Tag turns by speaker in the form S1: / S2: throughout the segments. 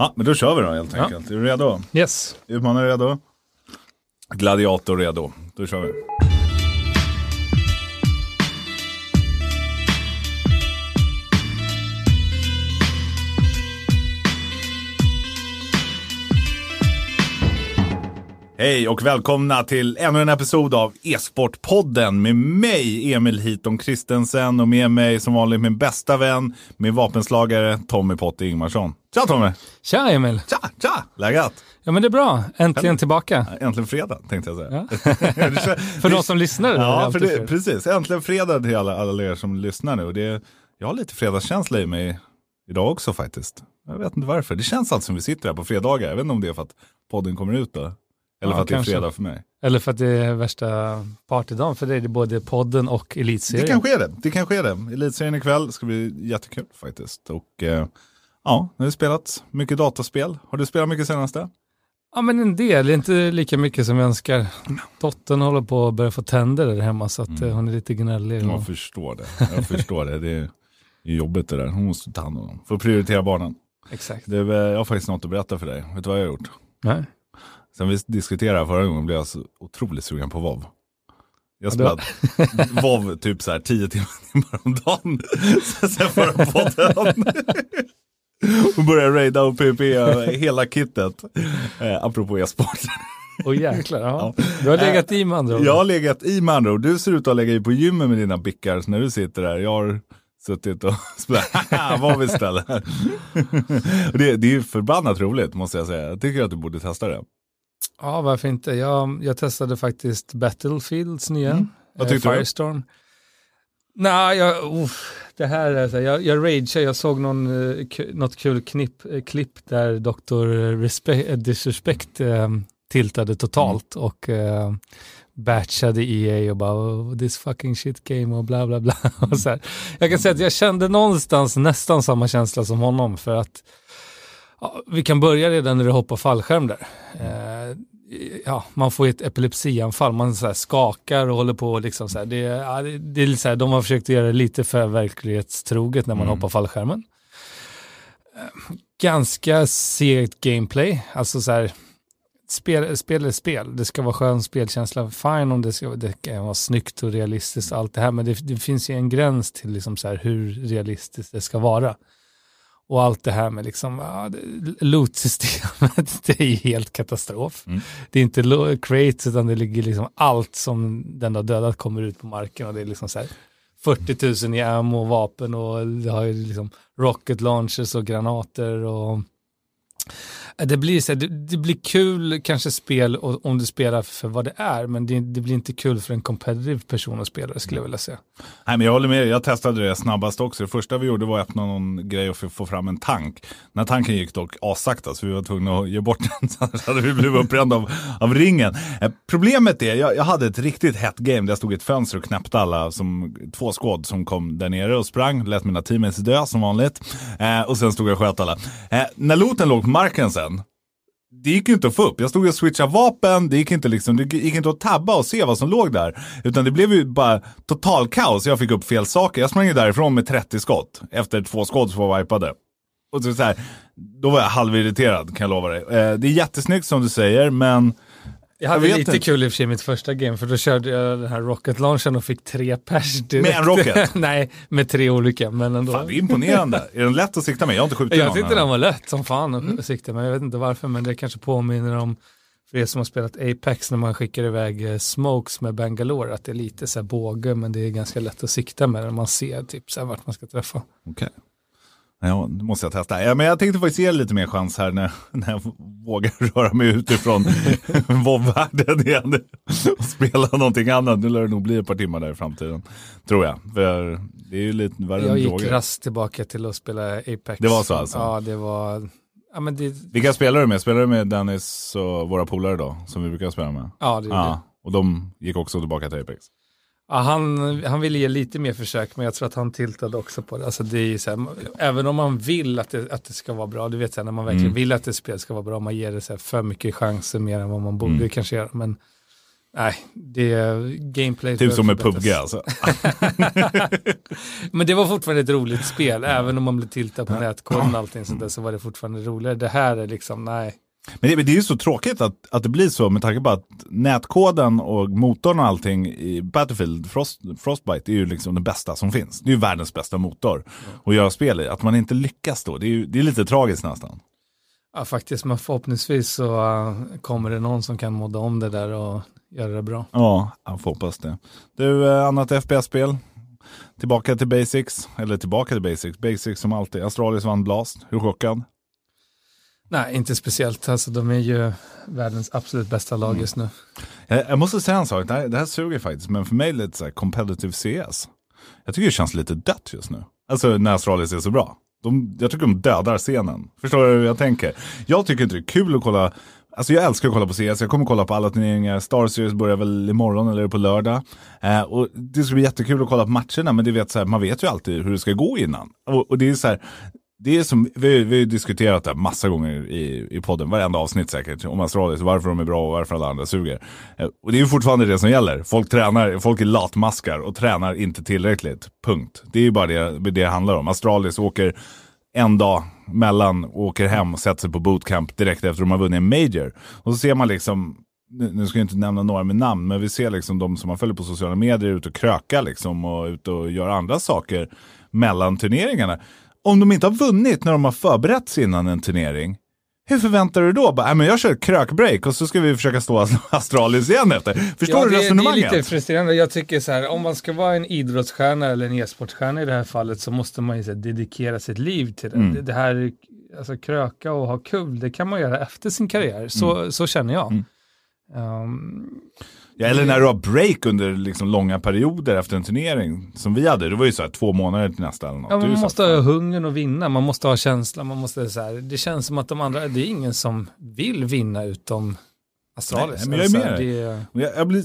S1: Ja, men då kör vi då helt
S2: Ja.
S1: enkelt. Är du redo?
S2: Yes.
S1: Utmanare redo? Gladiator redo. Då kör vi. Hej och välkomna till ännu en episod av E-sportpodden med mig Emil Hiton Kristensen och med mig som vanligt min bästa vän, min vapenslagare Tommy Potte Ingmarsson. Tja Tommy!
S2: Tja Emil.
S1: Tja, tja! Läget?
S2: Ja men det är bra. Äntligen tillbaka.
S1: Äntligen fredag tänkte jag säga.
S2: Ja. För de som lyssnar.
S1: Ja, för det, precis. Äntligen fredag till alla, alla er som lyssnar nu. Det, jag har lite fredagskänsla i mig idag också faktiskt. Jag vet inte varför. Det känns alltid som vi sitter här på fredagar. Jag vet inte om det är för att podden kommer ut då. Eller
S2: Ja,
S1: för att
S2: kanske.
S1: det är fredag för mig.
S2: Eller för att det är värsta partydagen för dig. Det är både podden och
S1: Det
S2: elitserien.
S1: kanske är det. Det kanske är det. Elitserien ikväll ska bli jättekul faktiskt. Och eh, ja, nu har vi spelat mycket dataspel. Har du spelat mycket senaste?
S2: Ja men en del, inte lika mycket som jag önskar. Dottern håller på att börja få tänder där hemma så att eh, hon är lite gnällig.
S1: Jag
S2: Och...
S1: förstår det. Jag förstår det. Det är jobbigt det där. Hon måste ta hand om dem. Får prioritera barnen.
S2: Exakt.
S1: Det jag har faktiskt något att berätta för dig. Vet du vad jag har gjort?
S2: Nej.
S1: Sen vi diskuterade förra gången blev jag så otroligt sugen på WoW. Jag
S2: Ja,
S1: spelade WoW typ så här 10 timmar, om dagen. Sen- förra podden. Och började raida och PvP hela kittet. Eh, apropå e-sport.
S2: Och jäklar, ja. Du har legat i med andra ord.
S1: Jag har legat i med andra ord. Du ser ut att ha legat i på gymmet med dina bickar så när du sitter där. Jag har suttit och spelat WoW istället. det, det är ju förbannat roligt måste jag säga. Jag tycker att du borde testa det.
S2: Ja, varför inte? Jag, jag testade faktiskt Battlefields nya.
S1: Mm. Vad
S2: eh,
S1: tyckte du?
S2: Firestorm. Nej, jag, uff, det här är så här, jag, jag ragear, jag såg någon, eh, något kul knipp, eh, klipp där Dr. Respect, eh, Disrespect eh, tiltade totalt
S1: Mm.
S2: och eh, batchade EA och bara oh, this fucking shit game och bla bla bla. och så här. Jag kan säga att jag kände någonstans nästan samma känsla som honom för att ja, vi kan börja redan när du hoppar fallskärm där. Eh, ja, man får ett epilepsianfall, man så skakar och håller på liksom så här. Det, ja, det, det är så här, de har försökt göra det lite för verklighetstroget när man
S1: Mm.
S2: hoppar fallskärmen. Eh, Ganska segt gameplay, alltså så här, spel, spel är spel, det ska vara skön spelkänsla, fine om det ska det kan vara snyggt och realistiskt och allt det här, men det, det finns ju en gräns till liksom så här hur realistiskt det ska vara. Och allt det här med liksom, ja, loot-systemet, det är ju helt katastrof.
S1: Mm.
S2: Det är inte crates utan det ligger liksom allt som den har dödat kommer ut på marken och det är liksom så här 40 000 i ammo och vapen och det har ju liksom rocket launchers och granater och det blir, så här, det, det blir kul kanske spel och- om du spelar för vad det är, men det, det blir inte kul för en competitive person att spela det skulle jag vilja säga.
S1: Nej, men jag håller med. Jag testade det snabbast också. Det första vi gjorde var att öppna någon grej och få fram en tank. Den här tanken gick dock assakta så vi var tvungna att ge bort den. Så annars hade vi blivit upprända av, av ringen. Eh, problemet är, jag, jag hade ett riktigt hett game där jag stod i ett fönster och knäppte alla som två skåd som kom där nere och sprang. Lät mina teammates dö som vanligt. Eh, och sen stod jag och sköt alla. Eh, när looten låg på marken sen, det gick ju inte att få upp. Jag stod och switchade vapen, det gick inte, liksom, det gick inte att tabba och se vad som låg där. Utan det blev ju bara total kaos. Jag fick upp fel saker. Jag sprang ju därifrån med 30 skott efter två skott som var wipade. Och så, så här, då var jag halvirriterad kan jag lova dig. Eh, det är jättesnyggt som du säger, men
S2: jag hade
S1: vet
S2: lite
S1: inte.
S2: kul i och för sig mitt första game, för då körde jag den här rocket launchen och fick tre pers direkt.
S1: Med en rocket?
S2: Nej, med tre olika, men ändå.
S1: fan, det är imponerande. är den lätt att sikta med? Jag har inte skjutit
S2: jag
S1: någon.
S2: tyckte
S1: här.
S2: den var lätt som fan att sikta, men jag vet inte varför, men det kanske påminner om för er som har spelat Apex när man skickar iväg eh, smokes med Bangalore, att det är lite så här båge, men det är ganska lätt att sikta med den. Man ser typ så här vart man ska träffa.
S1: Okej. Ja, det måste jag testa. Ja, men jag tänkte faktiskt ge lite mer chans här när, när jag vågar röra mig utifrån WoW-världen igen och spela någonting annat. Nu lär det nog bli ett par timmar där i framtiden, tror jag. För det är ju lite värre
S2: Jag
S1: än
S2: gick
S1: droger.
S2: rast tillbaka till att spela Apex.
S1: Det var så alltså?
S2: Ja, det var, ja men det,
S1: Vilka spelar du med? Spelar du med Dennis och våra polare då? Som vi brukar spela med?
S2: ja det gjorde
S1: Ja, och de gick också tillbaka till Apex.
S2: Ja, han, han ville ge lite mer försök, men jag tror att han tiltade också på det. Alltså det är så här, även om man vill att det, att det ska vara bra, du vet så här, när man verkligen
S1: Mm.
S2: vill att ett spel ska vara bra, man ger det så här för mycket chanser mer än vad man borde
S1: Mm.
S2: kanske göra. Men Nej, det är gameplay.
S1: Typ som med PubG alltså.
S2: Men det var fortfarande ett roligt spel, även om man blev tiltad på nätkoden och allting sånt där, så var det fortfarande roligare. Det här är liksom, nej.
S1: Men det, det är ju så tråkigt att, att det blir så med tanke på att nätkoden och motorn och allting i Battlefield, Frost, Frostbite, är ju liksom det bästa som finns. Det är ju världens bästa motor mm. att göra spel i. Att man inte lyckas då, det är, ju, det är lite tragiskt nästan.
S2: Ja, faktiskt, men förhoppningsvis så uh, kommer det någon som kan modda om det där och göra det bra.
S1: Ja, jag får hoppas det. Du, uh, annat FPS-spel? Tillbaka till basics, eller tillbaka till basics, basics som alltid. Astralis vann Blast, hur chockad?
S2: Nej, inte speciellt. Alltså, de är ju världens absolut bästa lag just nu.
S1: Jag, jag måste säga en sak, det här, det här suger faktiskt, men för mig lite så här competitive CS. Jag tycker det känns lite dött just nu. Alltså när Astralis är så bra. De, jag tycker de dödar scenen. Förstår du hur jag tänker? Jag tycker inte det är kul att kolla Alltså jag älskar att kolla på CS, jag kommer kolla på alla turneringar. Star Series börjar väl imorgon eller på lördag. Eh, och det ska bli jättekul att kolla på matcherna, men det vet, så här, man vet ju alltid hur det ska gå innan. Och, och det är så här, det är som, vi, vi har diskuterat det här massa gånger i, i podden, varenda avsnitt säkert, om Astralis, varför de är bra och varför alla andra suger. Eh, och det är ju fortfarande det som gäller. Folk tränar, folk är latmaskar och tränar inte tillräckligt. Punkt. Det är ju bara det det, handlar om. Astralis åker en dag mellan åker hem och sätter sig på bootcamp direkt efter att de har vunnit en major. Och så ser man liksom, nu ska jag inte nämna några med namn, men vi ser liksom de som man följer på sociala medier ute och kröka liksom och ute och gör andra saker mellan turneringarna om de inte har vunnit när de har förberett sig innan en turnering, hur förväntar du då? Bara, men jag kör krökbreak och så ska vi försöka stå Astralis igen efter. Förstår ja, du resonemanget?
S2: Det är lite frustrerande. Jag tycker så här, om man ska vara en idrottsstjärna eller en e-sportstjärna i det här fallet så måste man ju så här, dedikera sitt liv till det. Mm. det. Det här, alltså kröka och ha kul, det kan man göra efter sin karriär. Så, mm. så känner jag. Mm. Um,
S1: Ja, eller när du har break under liksom långa perioder efter en turnering som vi hade. Det var ju så här två månader till nästa eller något.
S2: Ja, man måste ha hungern att vinna, man måste ha känslan, man måste så här, det känns som att de andra, det är ingen som vill vinna utom Astralis.
S1: Nej, men jag är med det... jag, jag, blir,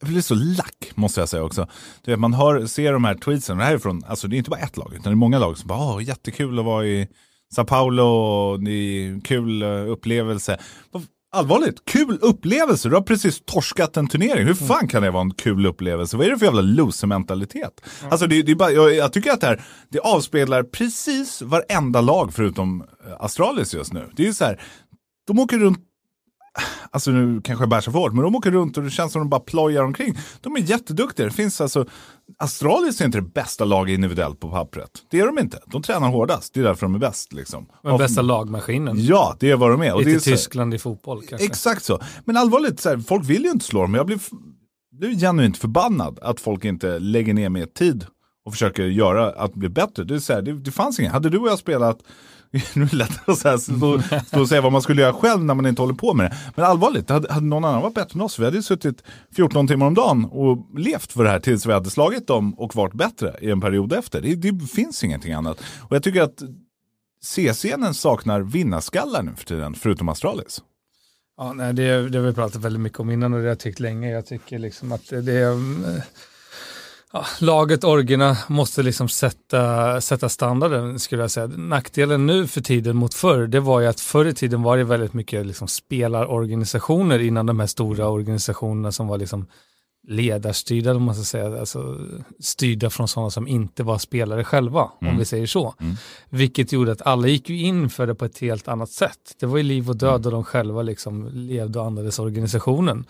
S1: jag blir så lack måste jag säga också. Du vet, man hör, ser de här tweetsen, det här är från, alltså det är inte bara ett lag, utan det är många lag som bara, åh, jättekul att vara i Sao Paulo, och det är kul eh, upplevelse. Allvarligt, kul upplevelse. Du har precis torskat en turnering. Hur fan kan det vara en kul upplevelse? Vad är det för jävla loser-mentalitet? Mm. Alltså det, det är bara, jag, jag, tycker att det här det avspeglar precis varenda lag förutom eh, Astralis just nu. Det är ju så här, de åker runt Alltså nu kanske jag bär så för hårt, men de åker runt och det känns som de bara plojar omkring. De är jätteduktiga. Det finns alltså, Astralis är inte det bästa laget individuellt på pappret. Det är de inte. De tränar hårdast. Det är därför de är bäst. Liksom.
S2: Den bästa lagmaskinen.
S1: Ja, det är vad de är.
S2: Lite
S1: det är
S2: Tyskland i fotboll kanske.
S1: Exakt så. Men allvarligt, så här, folk vill ju inte slå dem. Jag blir, blir genuint förbannad att folk inte lägger ner mer tid och försöker göra att bli bättre. Det, är så här, det, det fanns inget. Hade du och jag spelat nu är det lättare att så här, stå, stå och säga vad man skulle göra själv när man inte håller på med det. Men allvarligt, hade, hade någon annan varit bättre än oss, vi hade ju suttit 14 timmar om dagen och levt för det här tills vi hade slagit dem och varit bättre i en period efter. Det, det finns ingenting annat. Och jag tycker att C-scenen saknar vinnarskallar nu för tiden, förutom Astralis.
S2: Ja, nej, det, det har vi pratat väldigt mycket om innan och det har jag tyckt länge. Jag tycker liksom att det, det är mm, Ja, laget, orgerna måste liksom sätta, sätta standarden skulle jag säga. Nackdelen nu för tiden mot förr, det var ju att förr i tiden var det väldigt mycket liksom spelarorganisationer innan de här stora organisationerna som var liksom ledarstyrda, om man ska säga, alltså styrda från sådana som inte var spelare själva, mm. om vi säger så. Mm. Vilket gjorde att alla gick ju in för det på ett helt annat sätt. Det var ju liv och död och de själva liksom levde och andades organisationen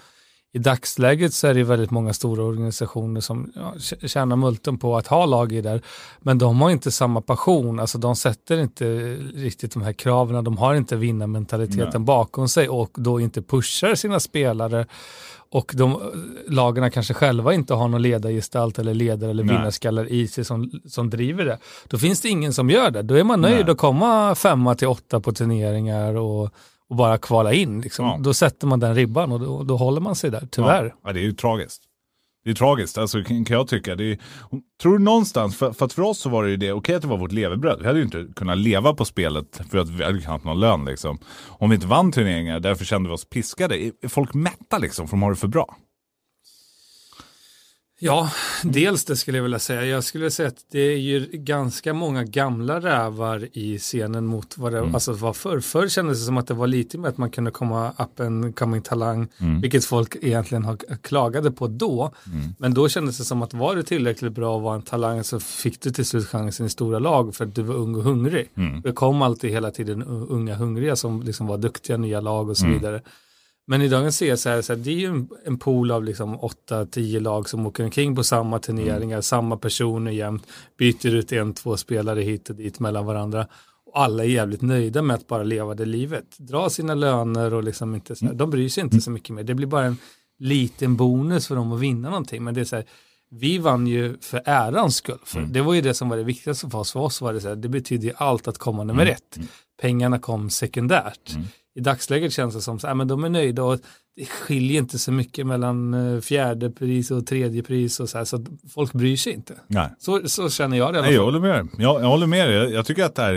S2: i dagsläget så är det väldigt många stora organisationer som ja, tjänar multen på att ha lag i där. Men de har inte samma passion, alltså de sätter inte riktigt de här kraven, de har inte vinnarmentaliteten Nej. bakom sig och då inte pushar sina spelare. Och de lagarna kanske själva inte har någon ledargestalt eller ledare eller vinnarskallar i sig som, som driver det. Då finns det ingen som gör det. Då är man nöjd Nej. att komma femma till åtta på turneringar och och bara kvala in. Liksom. Ja. Då sätter man den ribban och då, då håller man sig där, tyvärr. Ja.
S1: ja, det är ju tragiskt. Det är tragiskt, alltså, kan jag tycka. Det är, tror du någonstans, för, för, att för oss så var det ju det, okej okay, att det var vårt levebröd. Vi hade ju inte kunnat leva på spelet för att vi hade inte haft någon lön liksom. Om vi inte vann turneringar, därför kände vi oss piskade. Är folk mätta liksom, för de har det för bra?
S2: Ja, dels det skulle jag vilja säga. Jag skulle säga att det är ju ganska många gamla rävar i scenen mot vad det
S1: Mm.
S2: alltså, var förr. Förr kändes det som att det var lite med att man kunde komma upp en coming talang,
S1: Mm.
S2: vilket folk egentligen har klagade på då.
S1: Mm.
S2: Men då kändes det som att var du tillräckligt bra och var en talang så fick du till slut chansen i stora lag för att du var ung och hungrig.
S1: Mm.
S2: Det kom alltid hela tiden unga hungriga som liksom var duktiga nya lag och så
S1: Mm.
S2: vidare. Men i dagens CS är det, så här, det är ju en, en pool av liksom 8-10 lag som åker omkring på samma turneringar,
S1: Mm.
S2: samma personer jämt, byter ut en, två spelare hit och dit mellan varandra. Och alla är jävligt nöjda med att bara leva det livet. Dra sina löner och liksom inte så här, de bryr sig inte så mycket mer. Det blir bara en liten bonus för dem att vinna någonting. Men det är så här, vi vann ju för ärans skull. För
S1: Mm.
S2: Det var ju det som var det viktigaste för oss. För oss var det så här, det betyder ju allt att komma nummer
S1: Mm.
S2: ett. Pengarna kom sekundärt. I dagsläget känns det som så här, men de är nöjda och det skiljer inte så mycket mellan eh, fjärde pris och tredje pris och så här, så folk bryr sig inte.
S1: Nej.
S2: Så, så känner jag det
S1: Nej, jag håller med. Jag, jag håller med dig. Jag, tycker att det är,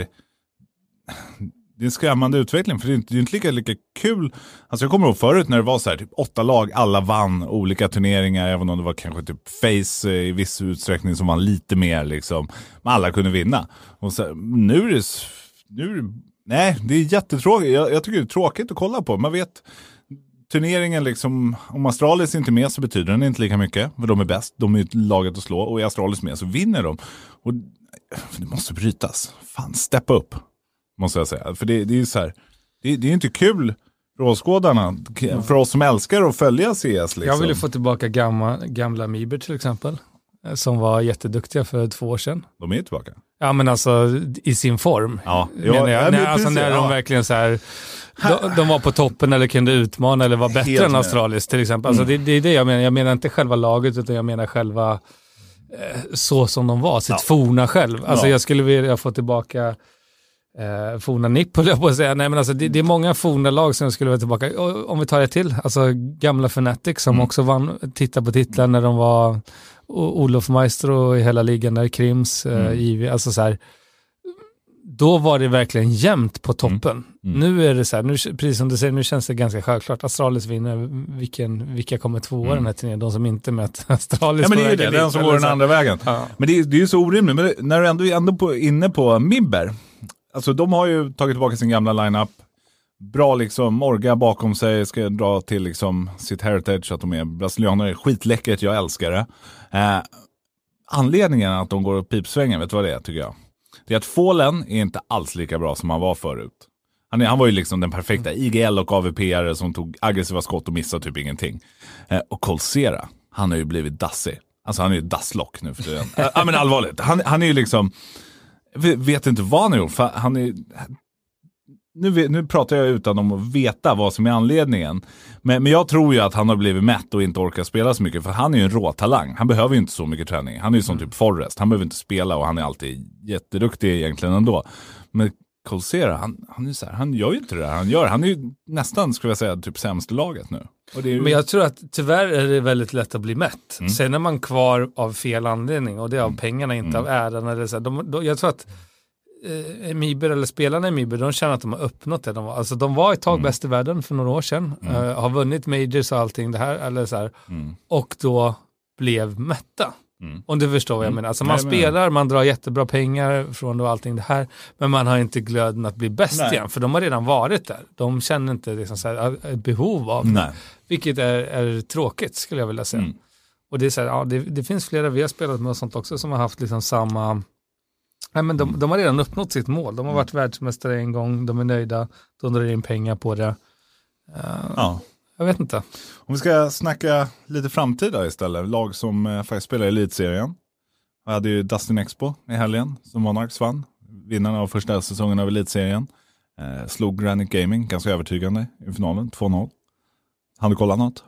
S1: det är en skrämmande utveckling. För det är inte, det är inte lika, lika kul. Alltså jag kommer ihåg förut när det var så här, typ åtta lag, alla vann olika turneringar. Även om det var kanske typ Face eh, i viss utsträckning som vann lite mer. Liksom. Men alla kunde vinna. Och så, nu är det, nu är det nej, det är jättetråkigt. Jag, jag tycker det är tråkigt att kolla på. Man vet, turneringen liksom, om Astralis inte är med så betyder den inte lika mycket. För de är bäst, de är laget att slå. Och är Astralis med så vinner de. Och det måste brytas. Fan, steppa upp. Måste jag säga. För det, det är ju så här, det, det är ju inte kul för åskådarna. För oss som älskar att följa CS liksom.
S2: Jag vill ju få tillbaka gamla, gamla Miber till exempel. eh, Som var jätteduktiga för två år sedan.
S1: De är ju tillbaka.
S2: Ja men alltså i sin form.
S1: Ja,
S2: menar jag.
S1: ja, men
S2: när, alltså
S1: precis,
S2: när de
S1: ja.
S2: verkligen så här, de, de var på toppen eller kunde utmana eller var bättre
S1: Helt
S2: än
S1: med.
S2: Astralis till exempel. Alltså det, det är det jag menar. Jag menar inte själva laget utan jag menar själva eh, så som de var, sitt
S1: Ja.
S2: forna själv. Alltså
S1: Ja.
S2: jag skulle vilja få tillbaka eh, forna NIP höll jag på att säga. Nej men alltså det, det är många forna lag som jag skulle vilja tillbaka. Och, om vi tar ett till, alltså gamla Fnatic som
S1: Mm.
S2: också vann, titta på titlar när de var Olof Maestro i hela ligan där, Krims, eh,
S1: Mm.
S2: JV, alltså så här då var det verkligen jämnt på toppen.
S1: Mm.
S2: Nu är det så här, nu, precis som du säger, nu känns det ganska självklart. Astralis vinner, vilken, vilka kommer tvåa
S1: Mm.
S2: den här turneringen? De som inte möter Astralis
S1: Ja men det är ju det, den som går den andra vägen.
S2: Ja.
S1: Men det är, det är ju så orimligt. Men när du ändå är ändå på, inne på Mibber. Alltså de har ju tagit tillbaka sin gamla lineup. Bra liksom, Morga bakom sig, ska dra till liksom sitt heritage, att de är brasilianer. Skitläckert, jag älskar det. Eh, anledningen att de går pipsvängen, vet du vad det är tycker jag? Det är att Fålen är inte alls lika bra som han var förut. Han, är, han var ju liksom den perfekta IGL och AVP-are som tog aggressiva skott och missade typ ingenting. Eh, och Colsera, han har ju blivit dassig. Alltså han är ju dasslock nu för tiden. Eh, ja men allvarligt, han, han är ju liksom, vet inte vad han har gjort. För han är, nu, nu pratar jag utan om att veta vad som är anledningen. Men, men jag tror ju att han har blivit mätt och inte orkar spela så mycket. För han är ju en råtalang. Han behöver ju inte så mycket träning. Han är ju som typ Forrest. Han behöver inte spela och han är alltid jätteduktig egentligen ändå. Men Colsera, han, han, är så här, han gör ju inte det där han gör. Han är ju nästan, skulle jag säga, typ sämst i laget nu. Ju,
S2: Men jag tror att tyvärr är det väldigt lätt att bli mätt.
S1: Mm.
S2: Sen är man kvar av fel anledning och det är av pengarna, inte av äran. Eller så. här. De, de, jag tror att eh, Miber eller spelarna i Miber, de känner att de har uppnått det. De var, alltså, de var ett tag
S1: Mm.
S2: bäst i världen för några år sedan. eh, har vunnit majors och allting det här. Eller så här
S1: mm,
S2: och då blev mätta.
S1: mm.
S2: Om du förstår vad jag
S1: Mm.
S2: menar. Alltså man
S1: Nej, men-
S2: spelar, man drar jättebra pengar från det och allting det här. Men man har inte glöden att bli bäst
S1: Nej.
S2: igen. För de har redan varit där. De känner inte liksom så här, ett behov av det.
S1: Nej.
S2: Vilket är, är tråkigt skulle jag vilja säga.
S1: Mm.
S2: Och det är så här, ja, det, det finns flera vi har spelat med och sånt också som har haft liksom samma Nej, men de, de har redan uppnått sitt mål. De har varit världsmästare en gång, de är nöjda, de drar in pengar på det. Eh,
S1: Ja.
S2: Jag vet inte.
S1: Om vi ska snacka lite framtida istället. Lag som eh, faktiskt spelar i elitserien. Vi hade ju Dustin Expo i helgen som Monarchs vann. Vinnaren av första säsongen av elitserien. Eh, slog Granite Gaming ganska övertygande i finalen, 2-0. Hann du kolla något?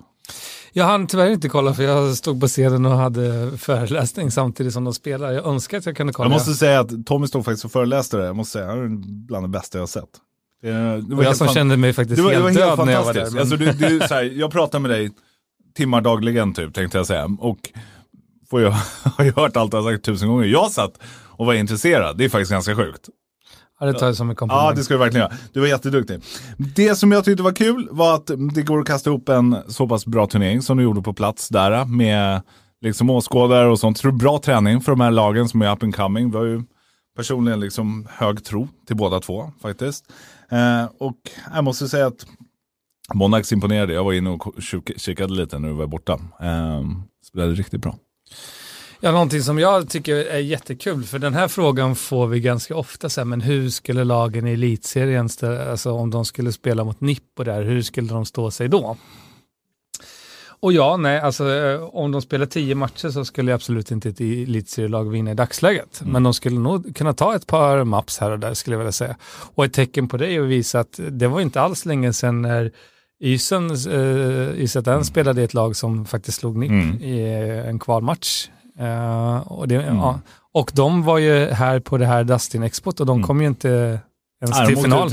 S2: Jag hann tyvärr inte kolla för jag stod på scenen och hade föreläsning samtidigt som de spelade. Jag önskar att jag kunde kolla.
S1: Jag måste säga att Tommy stod faktiskt och föreläste det. Jag måste säga, han är bland det bästa jag har sett. Det,
S2: och jag som kände mig faktiskt
S1: var,
S2: helt
S1: var helt
S2: död när jag var där. Men...
S1: Alltså, du, du, här, jag pratar med dig timmar dagligen typ, tänkte jag säga. Och får jag, har ju hört allt jag har sagt tusen gånger. Jag satt och var intresserad. Det är faktiskt ganska sjukt.
S2: Ja, det tar jag som en komplimang.
S1: Ja, det ska du verkligen göra. Du var jätteduktig. Det som jag tyckte var kul var att det går att kasta ihop en så pass bra turnering som du gjorde på plats där med liksom åskådare och sånt. Så det är bra träning för de här lagen som är up and coming. Vi har ju personligen liksom hög tro till båda två faktiskt. Eh, och jag måste säga att Monax imponerade. Jag var inne och kikade lite när du var borta. Eh, spelade riktigt bra.
S2: Ja, någonting som jag tycker är jättekul, för den här frågan får vi ganska ofta, så här, men hur skulle lagen i elitserien, alltså om de skulle spela mot NIP och där, hur skulle de stå sig då? Och ja, nej, alltså eh, om de spelar tio matcher så skulle absolut inte ett elitserielag vinna i dagsläget. Mm. Men de skulle nog kunna ta ett par maps här och där skulle jag vilja säga. Och ett tecken på det är att visa att det var inte alls länge sedan när Ysen, uh, Ysetän mm. spelade i ett lag som faktiskt slog NIP mm. i en kvalmatch. Uh, och, det, mm. ja. och de var ju här på det här Dustin Expot och de mm. kom ju inte ens Nej, till final.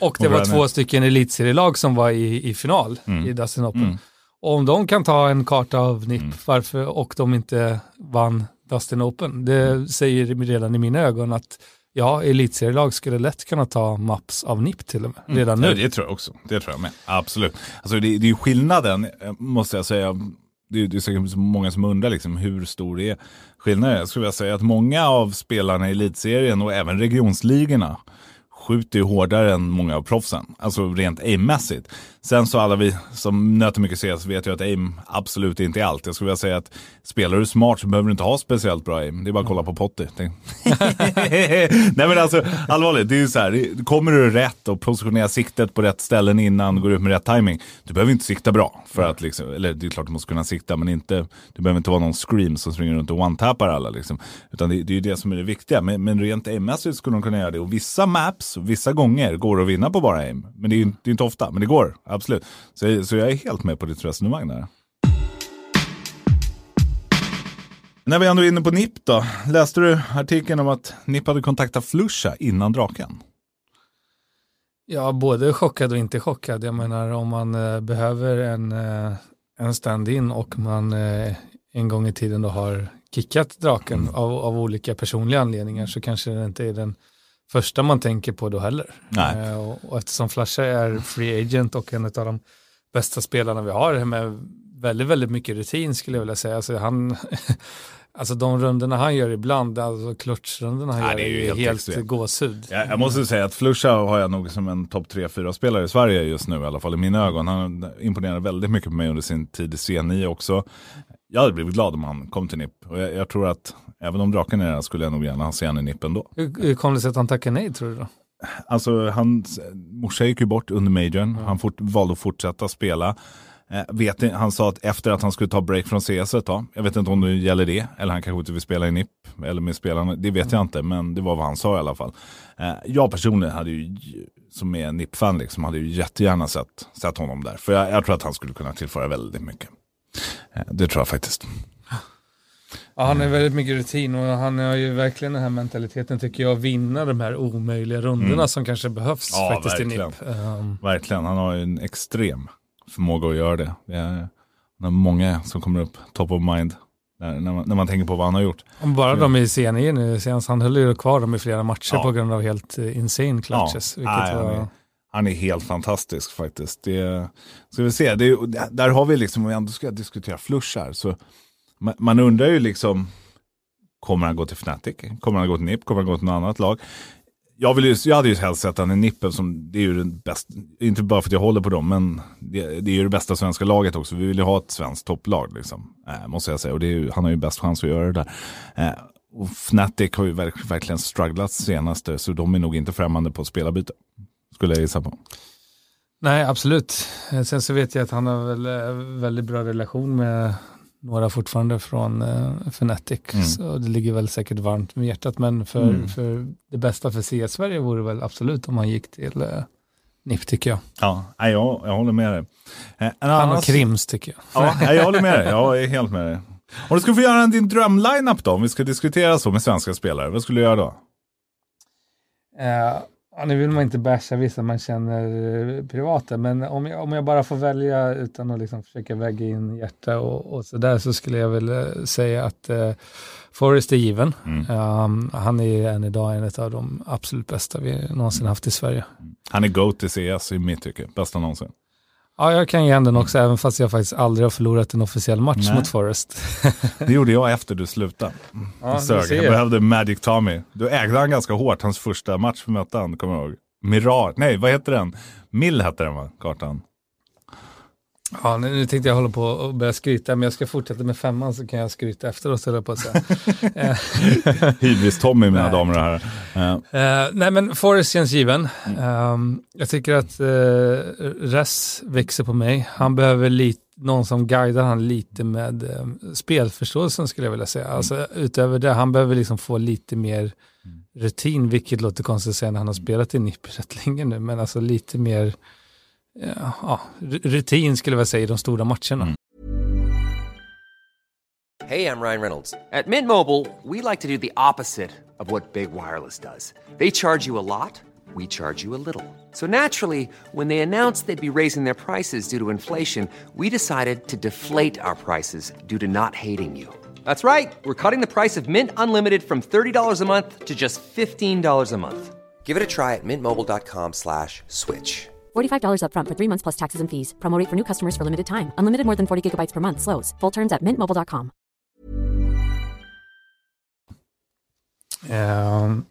S2: Och det var två stycken elitserielag som var i, i final mm. i Dustin Open. Mm. Och om de kan ta en karta av NIP, varför, och de inte vann Dustin Open, det säger redan i mina ögon att ja, elitserielag skulle lätt kunna ta maps av NIP till och med, redan mm.
S1: nu. det tror jag också, det tror jag med, absolut. Alltså det, det är ju skillnaden, eh, måste jag säga, det, det är säkert många som undrar liksom, hur stor är skillnaden? Jag skulle vilja säga att många av spelarna i elitserien och även regionsligorna skjuter ju hårdare än många av proffsen. Alltså rent aimmässigt. Sen så alla vi som nöter mycket CS vet ju att aim absolut inte är allt. Jag skulle vilja säga att spelar du smart så behöver du inte ha speciellt bra aim. Det är bara att kolla på Potty. Nej men alltså allvarligt, det är ju så här. Kommer du rätt och positionerar siktet på rätt ställen innan, går ut med rätt timing. Du behöver inte sikta bra. För att liksom, eller det är klart du måste kunna sikta men inte, du behöver inte vara någon scream som springer runt och one-tappar alla. Liksom. Utan det, det är ju det som är det viktiga. Men, men rent aimmässigt skulle de kunna göra det. Och vissa maps, vissa gånger går det att vinna på bara aim. Men det är ju det är inte ofta, men det går absolut. Så, så jag är helt med på ditt resonemang där. När vi ändå är inne på NIP då. Läste du artikeln om att NIP hade kontaktat Flusha innan draken?
S2: Ja, både chockad och inte chockad. Jag menar om man eh, behöver en, eh, en stand-in och man eh, en gång i tiden då har kickat draken mm. av, av olika personliga anledningar så kanske det inte är den första man tänker på då heller. Eh, och, och eftersom Flasha är free agent och en av de bästa spelarna vi har med väldigt, väldigt mycket rutin skulle jag vilja säga. Alltså, han, alltså de rundorna han gör ibland, alltså klutchrundorna han Nej, gör, är, är helt, extremt. gåshud.
S1: Jag, jag måste säga att Flusha har jag nog som en topp 3-4 spelare i Sverige just nu i alla fall i mina ögon. Han imponerar väldigt mycket på mig under sin tid i C9 också. Jag hade blivit glad om han kom till NIP. Och jag, jag tror att även om draken är där skulle jag nog gärna se honom i NIP ändå.
S2: Hur kom det sig att han tackade nej tror du då?
S1: Alltså hans morsa gick ju bort under majorn. Mm. Han fort, valde att fortsätta spela. Eh, vet, han sa att efter att han skulle ta break från CS ett tag. Jag vet inte om det gäller det. Eller han kanske inte vill spela i NIP. Eller med spelarna. Det vet mm. jag inte. Men det var vad han sa i alla fall. Eh, jag personligen hade ju, som är NIP-fan, liksom, hade ju jättegärna sett, sett honom där. För jag, jag tror att han skulle kunna tillföra väldigt mycket. Eh, det tror jag faktiskt.
S2: Ja, han har väldigt mycket rutin och han har ju verkligen den här mentaliteten tycker jag, att vinna de här omöjliga rundorna mm. som kanske behövs ja, faktiskt verkligen. i NIP. Um.
S1: Verkligen, han har ju en extrem förmåga att göra det. Det är, många som kommer upp top of mind när, när, man, när man tänker på vad han har gjort.
S2: Bara de i CNI nu, senast, han höll ju kvar dem i flera matcher ja. på grund av helt uh, insane clutches. Ja. Nej,
S1: var han, är, helt fantastisk faktiskt. Det, ska vi se, det, där har vi liksom, om vi ändå ska diskutera flushar, så man, man undrar ju liksom, kommer han gå till Fnatic? Kommer han gå till NIP? Kommer han gå till något annat lag? Jag, vill ju, jag hade ju helst sett han i Nippen som, det är ju den bästa, inte bara för att jag håller på dem, men det, det är ju det bästa svenska laget också. Vi vill ju ha ett svenskt topplag, liksom, äh, måste jag säga. Och ju, han har ju bäst chans att göra det där. Äh, och Fnatic har ju verk, verkligen strugglat senaste, så de är nog inte främmande på att spela byte. Skulle jag gissa på.
S2: Nej, absolut. Sen så vet jag att han har väl eh, väldigt bra relation med några fortfarande från uh, Fnatic. Mm. Så det ligger väl säkert varmt med hjärtat. Men för, mm. för det bästa för CS Sverige vore väl absolut om han gick till uh, NIP tycker jag.
S1: Ja, jag, jag håller med dig.
S2: Eh, han och Krims tycker
S1: jag. Ja, jag håller med dig. Jag är helt med dig. Om du skulle få göra din drömlineup då, om vi ska diskutera så med svenska spelare, vad skulle du göra då?
S2: Uh, Ja, nu vill man inte basha vissa man känner eh, privata, men om jag, om jag bara får välja utan att liksom försöka väga in hjärta och, och sådär så skulle jag väl eh, säga att uh, Forrest är given. Mm. Um, han är än idag en av de absolut bästa vi någonsin haft i Sverige.
S1: Han är GOAT i CS i mitt tycke, bästa någonsin.
S2: Ja, jag kan ge den också, även fast jag faktiskt aldrig har förlorat en officiell match
S1: Nej.
S2: mot Forest.
S1: Det gjorde jag efter du slutade.
S2: Ja,
S1: jag, jag behövde Magic Tommy. Du ägde han ganska hårt, hans första match för mötte han, kommer jag ihåg. Mirar, nej vad heter den? Mill hette den va, kartan?
S2: Ja, nu, tänkte jag hålla på och börja skryta, men jag ska fortsätta med femman så kan jag skryta efteråt, höll jag på att säga. Eh,
S1: Hybris-Tommy mina damer och herrar. Eh,
S2: Eh, nej men Forrest känns given. Ehm, jag tycker att uh, Res växer på mig. Han behöver lite, någon som guidar han lite med um, spelförståelsen skulle jag vilja säga. Alltså, utöver det, han behöver liksom få lite mer rutin, vilket låter konstigt att säga när han har spelat i NIP rätt länge nu, men alltså lite mer ja, ja, rutin skulle jag säga i de stora matcherna.
S1: Mm.
S3: Hey, I'm Ryan Reynolds. At Mint Mobile, we like to do the opposite of what Big Wireless does. They charge you a lot, we charge you a little. So naturally, when they announced they'd be raising their prices due to inflation, we decided to deflate our prices due to not hating you. That's right. We're cutting the price of Mint Unlimited from $30 a month to just $15 a month. Give it a try at mintmobile.com slash switch.
S4: $45 upfront for three months plus taxes and fees. Promo rate for new customers for limited time. Unlimited more than 40 gigabytes per month. Slows. Full terms at mintmobile.com.
S2: Ehm,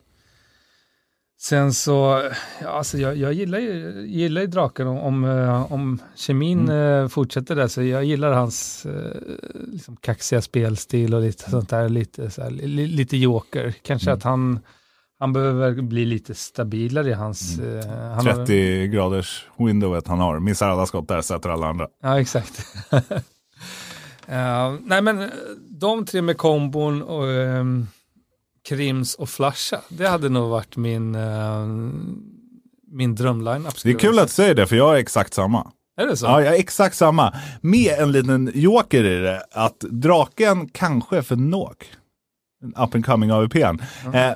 S2: sen så, ja, alltså jag, jag gillar, ju, gillar ju draken om, om, eh, om kemin eh, fortsätter där, så jag gillar hans eh, liksom kaxiga spelstil och lite sånt där, lite, så här, li, lite joker. Kanske att han, han behöver bli lite stabilare i hans... eh, han har-
S1: 30 graders windowet han har. Missar alla skott där, sätter alla andra.
S2: Ja, exakt. Eh, nej, men eh, de tre med kombon och ehm, Krims och Flasha, det hade nog varit min, uh, min drömline-up.
S1: Det är kul att du säger det, för jag är exakt samma.
S2: Är det så?
S1: Ja, jag är exakt samma. Med en liten joker i det, att draken kanske för. En up and coming AVPn. Eh,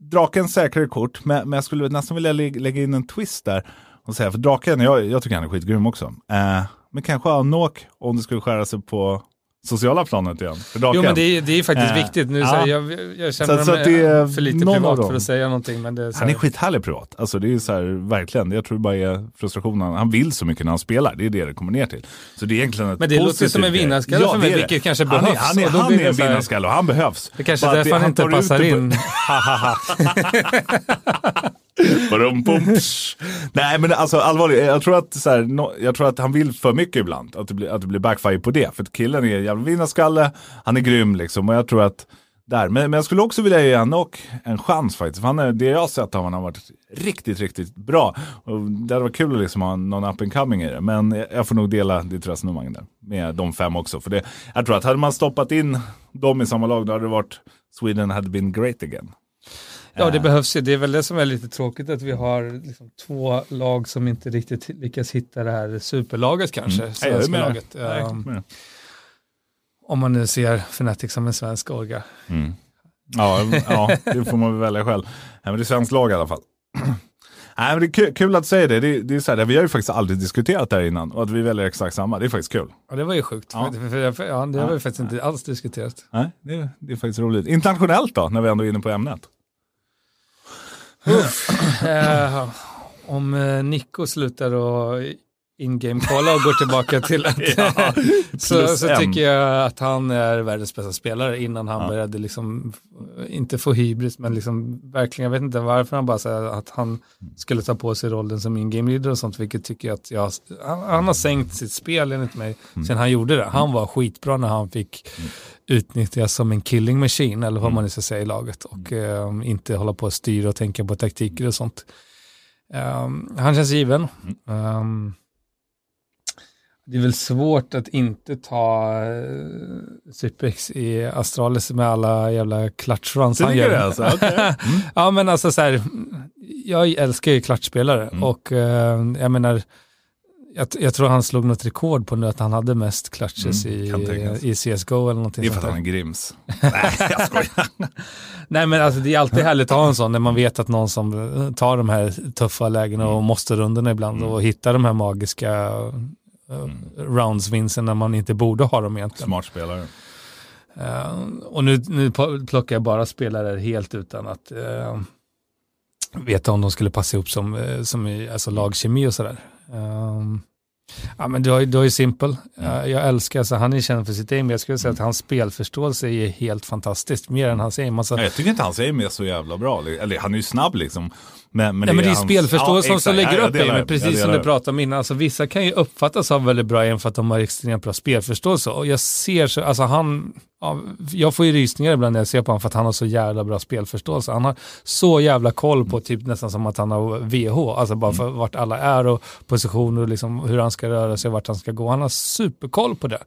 S1: draken säkrare kort, men, men jag skulle nästan vilja lä- lägga in en twist där. Och säga, för draken, jag, jag tycker han är skitgrym också. Eh, men kanske Anok om det skulle skära sig på sociala planet igen.
S2: Jo, men det är, det är faktiskt
S1: Eh,
S2: viktigt. Nu,
S1: ja.
S2: så här, jag, jag känner
S1: Så- så
S2: mig
S1: att det är
S2: för lite privat för att säga någonting. Men det är
S1: Han är
S2: här,
S1: skithärlig privat. Alltså det är så här, verkligen, jag tror det bara är frustrationen. Han vill så mycket när han spelar, det är det det kommer ner till. Så det är egentligen ett
S2: Men det låter som en vinnarskalle för mig, vilket kanske
S1: han
S2: behövs.
S1: Är, han är, han är en vinnarskalle och han behövs.
S2: det kanske är därför han inte passar in.
S1: Nej men alltså allvarligt, jag tror, att, så här, no, jag tror att han vill för mycket ibland. Att det blir, att det blir backfire på det. För att killen är en jävla vinnarskalle, han är grym liksom. Och jag tror att där. Men, men jag skulle också vilja ge Anok en chans faktiskt. För han är, det jag har sett av honom har varit riktigt, riktigt bra. Och det hade varit kul att liksom ha någon up and coming i det. Men jag, jag får nog dela ditt resonemang där. Med de fem också. För det, jag tror att hade man stoppat in dem i samma lag då hade det varit Sweden had been great again.
S2: Ja, det behövs ju. Det är väl det som är lite tråkigt att vi har liksom två lag som inte riktigt lyckas hitta det här superlaget kanske.
S1: Mm.
S2: Svenska
S1: med.
S2: laget. Um, om man nu ser Fnatic som en svensk orga.
S1: Mm. Ja, ja, det får man väl välja själv. Nej, men det är svenskt lag i alla fall. Nej, men det är kul, kul att säga det. det, det är så här, vi har ju faktiskt aldrig diskuterat det här innan och att vi väljer exakt samma. Det är faktiskt kul.
S2: Ja, det var ju sjukt.
S1: Ja.
S2: För, för, för, ja, det har vi faktiskt inte alls diskuterat.
S1: Nej, det, det är faktiskt roligt. Internationellt då, när vi ändå är inne på ämnet. Uff.
S2: Eh, om eh, Nico slutar och in-game kolla och går tillbaka till att
S1: Ja,
S2: så, så tycker jag att han är världens bästa spelare innan han
S1: Ja.
S2: började liksom, inte få hybris, men liksom verkligen, jag vet inte varför han bara säger att han skulle ta på sig rollen som in-game leader och sånt, vilket tycker jag att jag, han, han har sänkt sitt spel enligt mig
S1: Mm.
S2: sen han gjorde det. Han var skitbra när han fick utnyttjas som en killing machine, eller
S1: Mm.
S2: vad man nu ska säga i laget, och eh, inte hålla på att styra och tänka på taktiker och sånt. Um, han känns given.
S1: Mm.
S2: Um, det är väl svårt att inte ta uh, Sypex i Astralis med alla jävla clutch runs
S1: Så
S2: han gör.
S1: alltså? Okej.
S2: ja men alltså så här, jag älskar ju klatschspelare
S1: Mm.
S2: och eh, jag menar, jag, jag tror han slog något rekord på nu att han hade mest clutches
S1: Mm,
S2: i, i CSGO eller någonting
S1: Det är för
S2: sånt
S1: att han är grims. Nej, jag skojar.
S2: Nej men alltså det är alltid härligt att ha en sån när man vet att någon som eh, tar de här tuffa lägena
S1: Mm.
S2: och måste rundorna ibland och hittar de här magiska uh, roundsvinsten när man inte borde ha dem egentligen.
S1: Smart spelare.
S2: Eh, och nu, nu plockar jag bara spelare helt utan att eh, veta om de skulle passa ihop som, som i alltså lagkemi och sådär. Um, Ja, men du har, ju- du har ju Simple.
S1: Mm.
S2: Jag älskar, alltså, han är känd för sitt aim. Jag skulle säga att hans spelförståelse är helt fantastiskt. Mer än hans aim. Alltså,
S1: Nej, Jag tycker inte hans aim är så jävla bra. Eller han är ju snabb liksom. Men, men
S2: Nej, men det är
S1: hans-
S2: spelförståelsen
S1: Ja,
S2: som lägger upp
S1: det.
S2: Precis som du pratade om innan. Alltså, vissa kan ju uppfattas ha väldigt bra aim för att de har extremt bra spelförståelse. Och jag ser så, alltså han, ja, jag får ju rysningar ibland när jag ser på honom för att han har så jävla bra spelförståelse. Han har så jävla koll på typ nästan som att han har VH, alltså bara för vart alla är och positioner och liksom hur han ska röra sig och vart han ska gå. Han har superkoll på det.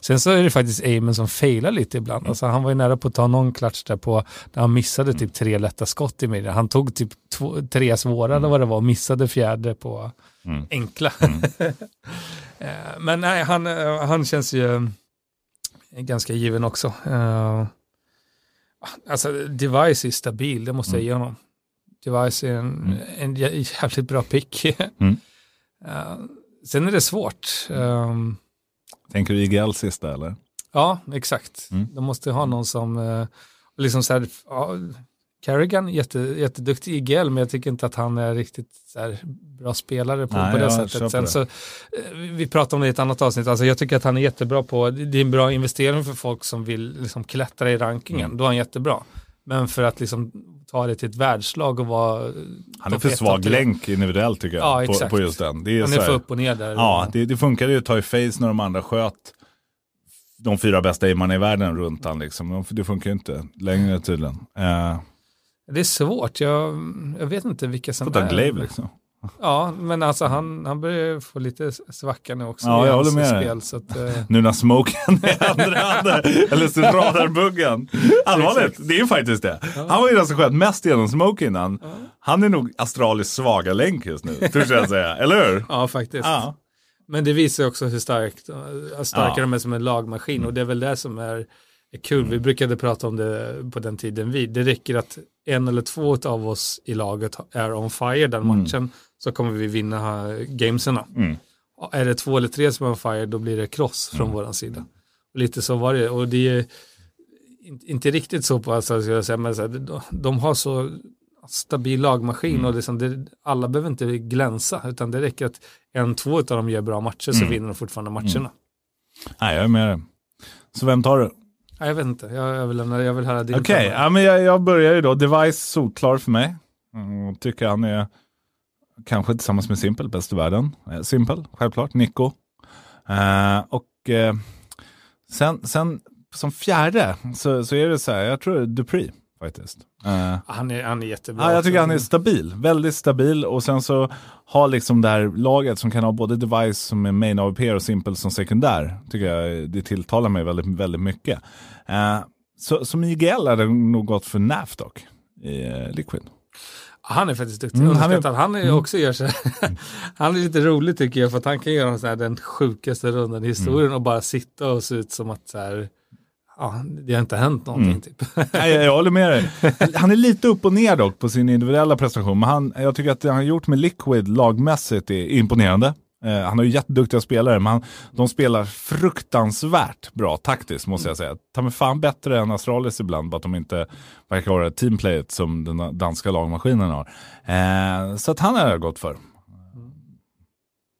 S2: Sen så är det faktiskt aimen som failar lite ibland. Alltså han var ju nära på att ta någon klatsch där på, där han missade typ tre lätta skott i midjan. Han tog typ två, tre svåra eller vad det var och missade fjärde på enkla. Eh, Men nej, han, eh, han känns ju ganska given också. Eh, Alltså Device är stabil, det måste jag ge honom. Device är en, en jä- jävligt bra pick.
S1: Mm.
S2: Eh, Sen är det svårt. Um,
S1: Tänker du IGL sista eller?
S2: Ja, exakt.
S1: Mm.
S2: De måste ha någon som, eh, liksom så här, Carrigan, jätte, jätteduktig i IGL, men jag tycker inte att han är riktigt så här, bra spelare på,
S1: Nej,
S2: på det sättet. Sen
S1: det.
S2: så, eh, vi- pratade om det i ett annat avsnitt, alltså jag tycker att han är jättebra på, det är en bra investering för folk som vill liksom klättra i rankingen,
S1: Mm.
S2: då är han jättebra. Men för att liksom ta det till ett världslag och vara
S1: Han är för svag länk individuellt tycker jag.
S2: Ja,
S1: på,
S2: exakt.
S1: på just den. Det är
S2: Han är för upp och ner där.
S1: Ja, det, det funkade ju att ta i face när de andra sköt de fyra bästa aimarna i världen runt han liksom. Det funkar ju inte längre tydligen. Uh,
S2: Det är svårt, jag, jag vet inte vilka som
S1: får ta
S2: är.
S1: Glaive liksom.
S2: Ja, men alltså han, han börjar få lite svacka nu också
S1: Ja, jag håller med
S2: spel. Så att, eh,
S1: Nu när smoken är andra handen, eller radarbuggen. Allvarligt, det är ju faktiskt det. Han var ju den som sköt mest genom smoke innan. Han är nog Astralis svaga länk just nu, törs jag säga. Eller hur?
S2: ja, faktiskt.
S1: Ja.
S2: Men det visar också hur starkt, hur starka
S1: Ja.
S2: de är som en lagmaskin och det är väl det som är, är kul. Vi brukade prata om det på den tiden vi. Det räcker att en eller två av oss i laget är on fire den matchen så kommer vi vinna gameserna.
S1: Mm.
S2: Är det två eller tre som är on fire då blir det cross från våran sida. Och lite så var det och det är inte, riktigt så på alltså, ska jag säga, men så här, de, har så stabil lagmaskin och liksom det, alla behöver inte glänsa utan det räcker att en, två av dem gör bra matcher så vinner de fortfarande matcherna.
S1: Nej, jag är med dig. Så vem tar du?
S2: Jag vet inte, jag, lämna- jag vill höra din
S1: Okej,
S2: femma.
S1: ja, men jag, jag börjar ju då. Device solklar för mig. Mm, tycker han är kanske tillsammans med Simple bäst i världen. Eh, Simple, självklart. Nico. Eh, och eh, sen, sen som fjärde så, så är det så här, jag tror det är Dupree faktiskt. Eh,
S2: Han är, han är jättebra.
S1: Ja, jag tycker han är stabil, väldigt stabil och sen så har liksom det här laget som kan ha både Device som är main AWP och Simple som sekundär, tycker jag det tilltalar mig väldigt, väldigt mycket. Eh, så som IGL hade nog gått för NAF dock, i eh, Liquid.
S2: Han är faktiskt duktig.
S1: Mm,
S2: Mm,
S1: han är-
S2: är, han är också gör så här. Han är lite rolig tycker jag för att han kan göra så här, den sjukaste rundan i historien och bara sitta och se ut som att så här, ja, det har inte hänt någonting
S1: Mm.
S2: typ.
S1: Nej, jag, jag håller med dig. Han är lite upp och ner dock på sin individuella prestation, men han, jag tycker att det han har gjort med Liquid lagmässigt är imponerande. Eh, han har ju jätteduktiga spelare, men han, de spelar fruktansvärt bra taktiskt måste jag säga. Ta mig fan bättre än Astralis ibland, bara att de inte verkar ha det teamplayet som den danska lagmaskinen har. Eh, så att han har jag gått för.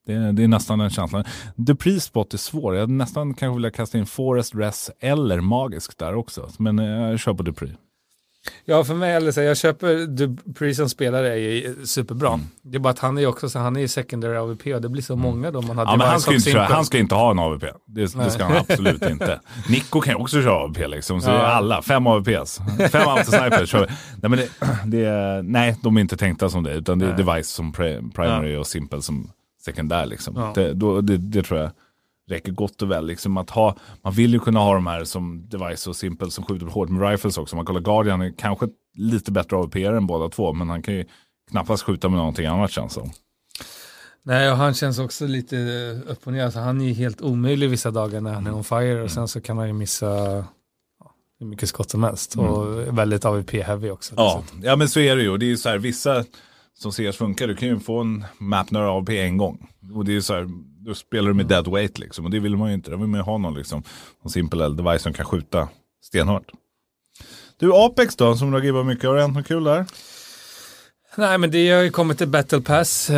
S1: Det, är- det är nästan den känslan. Duprees spot är svår. Jag hade nästan kanske vilja kasta in Forest, Res eller Magisk där också. Men eh, jag kör på Dupree.
S2: Ja, för mig, eller så jag köper Dupree som spelare är ju superbra.
S1: Mm.
S2: Det är bara att han är också så han är ju secondary AVP och det blir så många då man har
S1: Ja, men han ska, inte köra, han ska inte ha en AVP. Det, det ska han absolut inte. Nico kan ju också köra AVP liksom. Så
S2: Ja.
S1: alla, fem AVPs. Fem autosnipers kör. Nej, men det, det, nej, de är inte tänkta som det. Utan det är device som pri- primary och simple som sekundär. Liksom.
S2: Ja.
S1: Det, då, det, det tror jag räcker gott och väl. Liksom att ha, man vill ju kunna ha de här som device och simple som skjuter hårt med rifles också. Man kollar Guardian är kanske lite bättre AVP än båda två. Men han kan ju knappast skjuta med någonting annat känns som.
S2: Nej, och han känns också lite upp och ner. Alltså, han är ju helt omöjlig vissa dagar när
S1: Mm.
S2: han är on fire och sen så kan han ju missa hur mycket skott som helst.
S1: Mm.
S2: Och väldigt AVP-heavy också.
S1: Ja, ja men så är det ju. Det är ju så här, vissa som CS funkar, du kan ju få en mapner av på en gång. Och det är ju så här, då spelar du med dead weight liksom. Och det vill man ju inte. Då vill man ju ha någon liksom, någon simpel eller device som kan skjuta stenhårt. Du, Apex då, som du har gibbat mycket, har det hänt något kul där?
S2: Nej, men det har ju kommit till Battle Pass. Uh,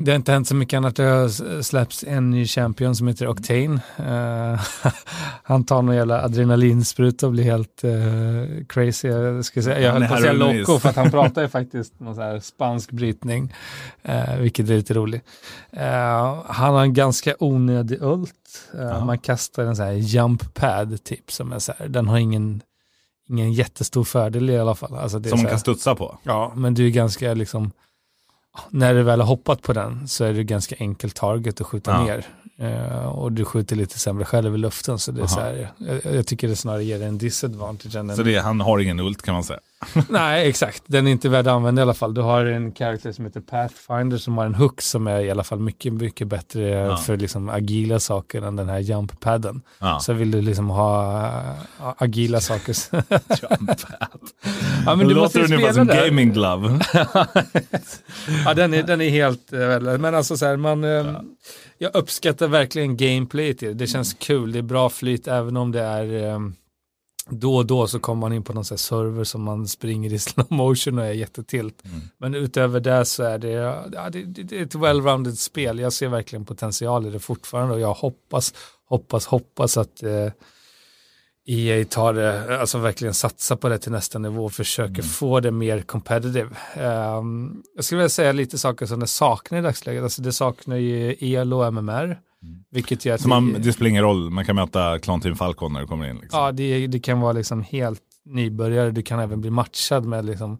S2: Det har inte hänt så mycket annat. Det har släppts en ny champion som heter Octane. Uh, han tar någon jävla adrenalinspruta och blir helt uh, crazy. Jag, ska säga, jag höll på att säga loco för att han pratar ju faktiskt någon så här spansk brytning, vilket är lite roligt. han har en ganska onödig ult. Man kastar en så här jump pad typ som är så här, den har ingen ingen jättestor fördel i alla fall. Alltså
S1: som man kan studsa på?
S2: Ja, men du är ganska liksom, när du väl har hoppat på den så är det ganska enkelt target att skjuta ja. ner. Uh, och du skjuter lite sämre själv i luften. Så det är så här, jag, jag, tycker det snarare ger en disadvantage. Än
S1: så det, han har ingen ult kan man säga?
S2: Nej, exakt. Den är inte värd att använda i alla fall. Du har en karaktär som heter Pathfinder som har en hook som är i alla fall mycket, mycket bättre ja. för liksom agila saker än den här jump-padden. Ja. Så vill du liksom ha uh, agila saker.
S1: jump-pad. ja, men du låter ungefär som där. gaming glove.
S2: ja, den är, den är helt, uh, men alltså så här, man, uh, jag uppskattar verkligen gameplay till det. Det känns kul, det är bra flyt även om det är um, då och då så kommer man in på någon sån server som man springer i slow motion och är jättetilt. Mm. Men utöver det så är det, ja, det, det, det är ett well-rounded spel. Jag ser verkligen potential i det fortfarande och jag hoppas, hoppas, hoppas att eh, EA tar det, alltså verkligen satsar på det till nästa nivå och försöker mm. få det mer competitive. Um, jag skulle vilja säga lite saker som det saknar i dagsläget. Alltså det saknar ju EL och MMR. Mm. Vilket gör
S1: att så man, det spelar ingen roll, man kan möta Clan Team Falcon när du kommer in? Liksom.
S2: Ja, det, det kan vara liksom helt nybörjare. Du kan även bli matchad med liksom,